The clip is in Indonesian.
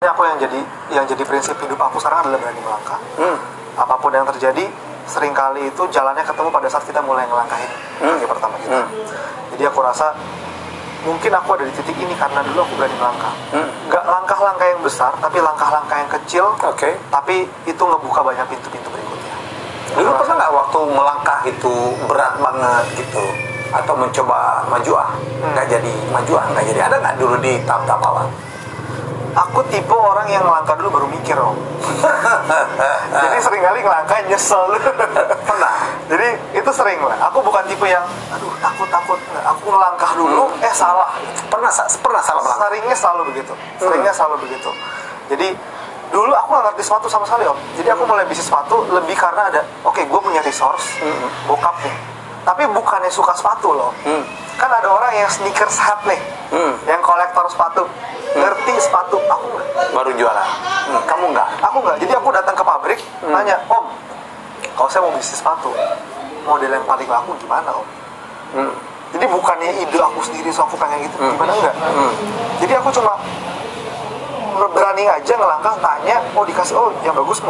aku yang jadi yang jadi prinsip hidup aku sekarang adalah berani melangkah Hmm. apa pun yang terjadi sering kali itu jalannya ketemu pada saat kita mulai ngelangkahin Hmm. kaki pertama kita Hmm. jadi aku rasa mungkin aku ada di titik ini karena dulu aku berani melangkah Hmm. nggak langkah-langkah yang besar tapi langkah-langkah yang kecil Oke. tapi itu ngebuka banyak pintu-pintu berikutnya Dulu pernah nggak waktu melangkah itu berat banget gitu atau mencoba maju ah nggak jadi maju ah nggak jadi ada nggak dulu di tahap-tahap awal? Aku tipe orang yang ngelangkah dulu baru mikir om. Jadi sering kali ngelangkah nyesel. Pernah? jadi itu sering lah. Aku bukan tipe yang aduh takut takut. Aku ngelangkah dulu eh salah. Pernah sa- pernah salah melangkah? seringnya selalu begitu. Seringnya selalu begitu. Jadi dulu aku nggak ngerti sepatu sama sekali om. Jadi aku mulai bisnis sepatu lebih karena ada oke gue punya resource bokap nih. Tapi bukannya suka sepatu loh Hmm. kan ada orang yang sneakers hat nih Hmm. yang kolektor sepatu. Ngerti sepatu aku nggak Baru jualan. Hmm, Kamu nggak? aku nggak jadi aku datang ke pabrik nanya om kalau saya mau bisnis sepatu model yang paling laku gimana om Hmm. jadi bukannya ide aku sendiri so aku pengen gitu gimana enggak Hmm. jadi aku cuma berani aja ngelangkah tanya oh dikasih oh yang bagus model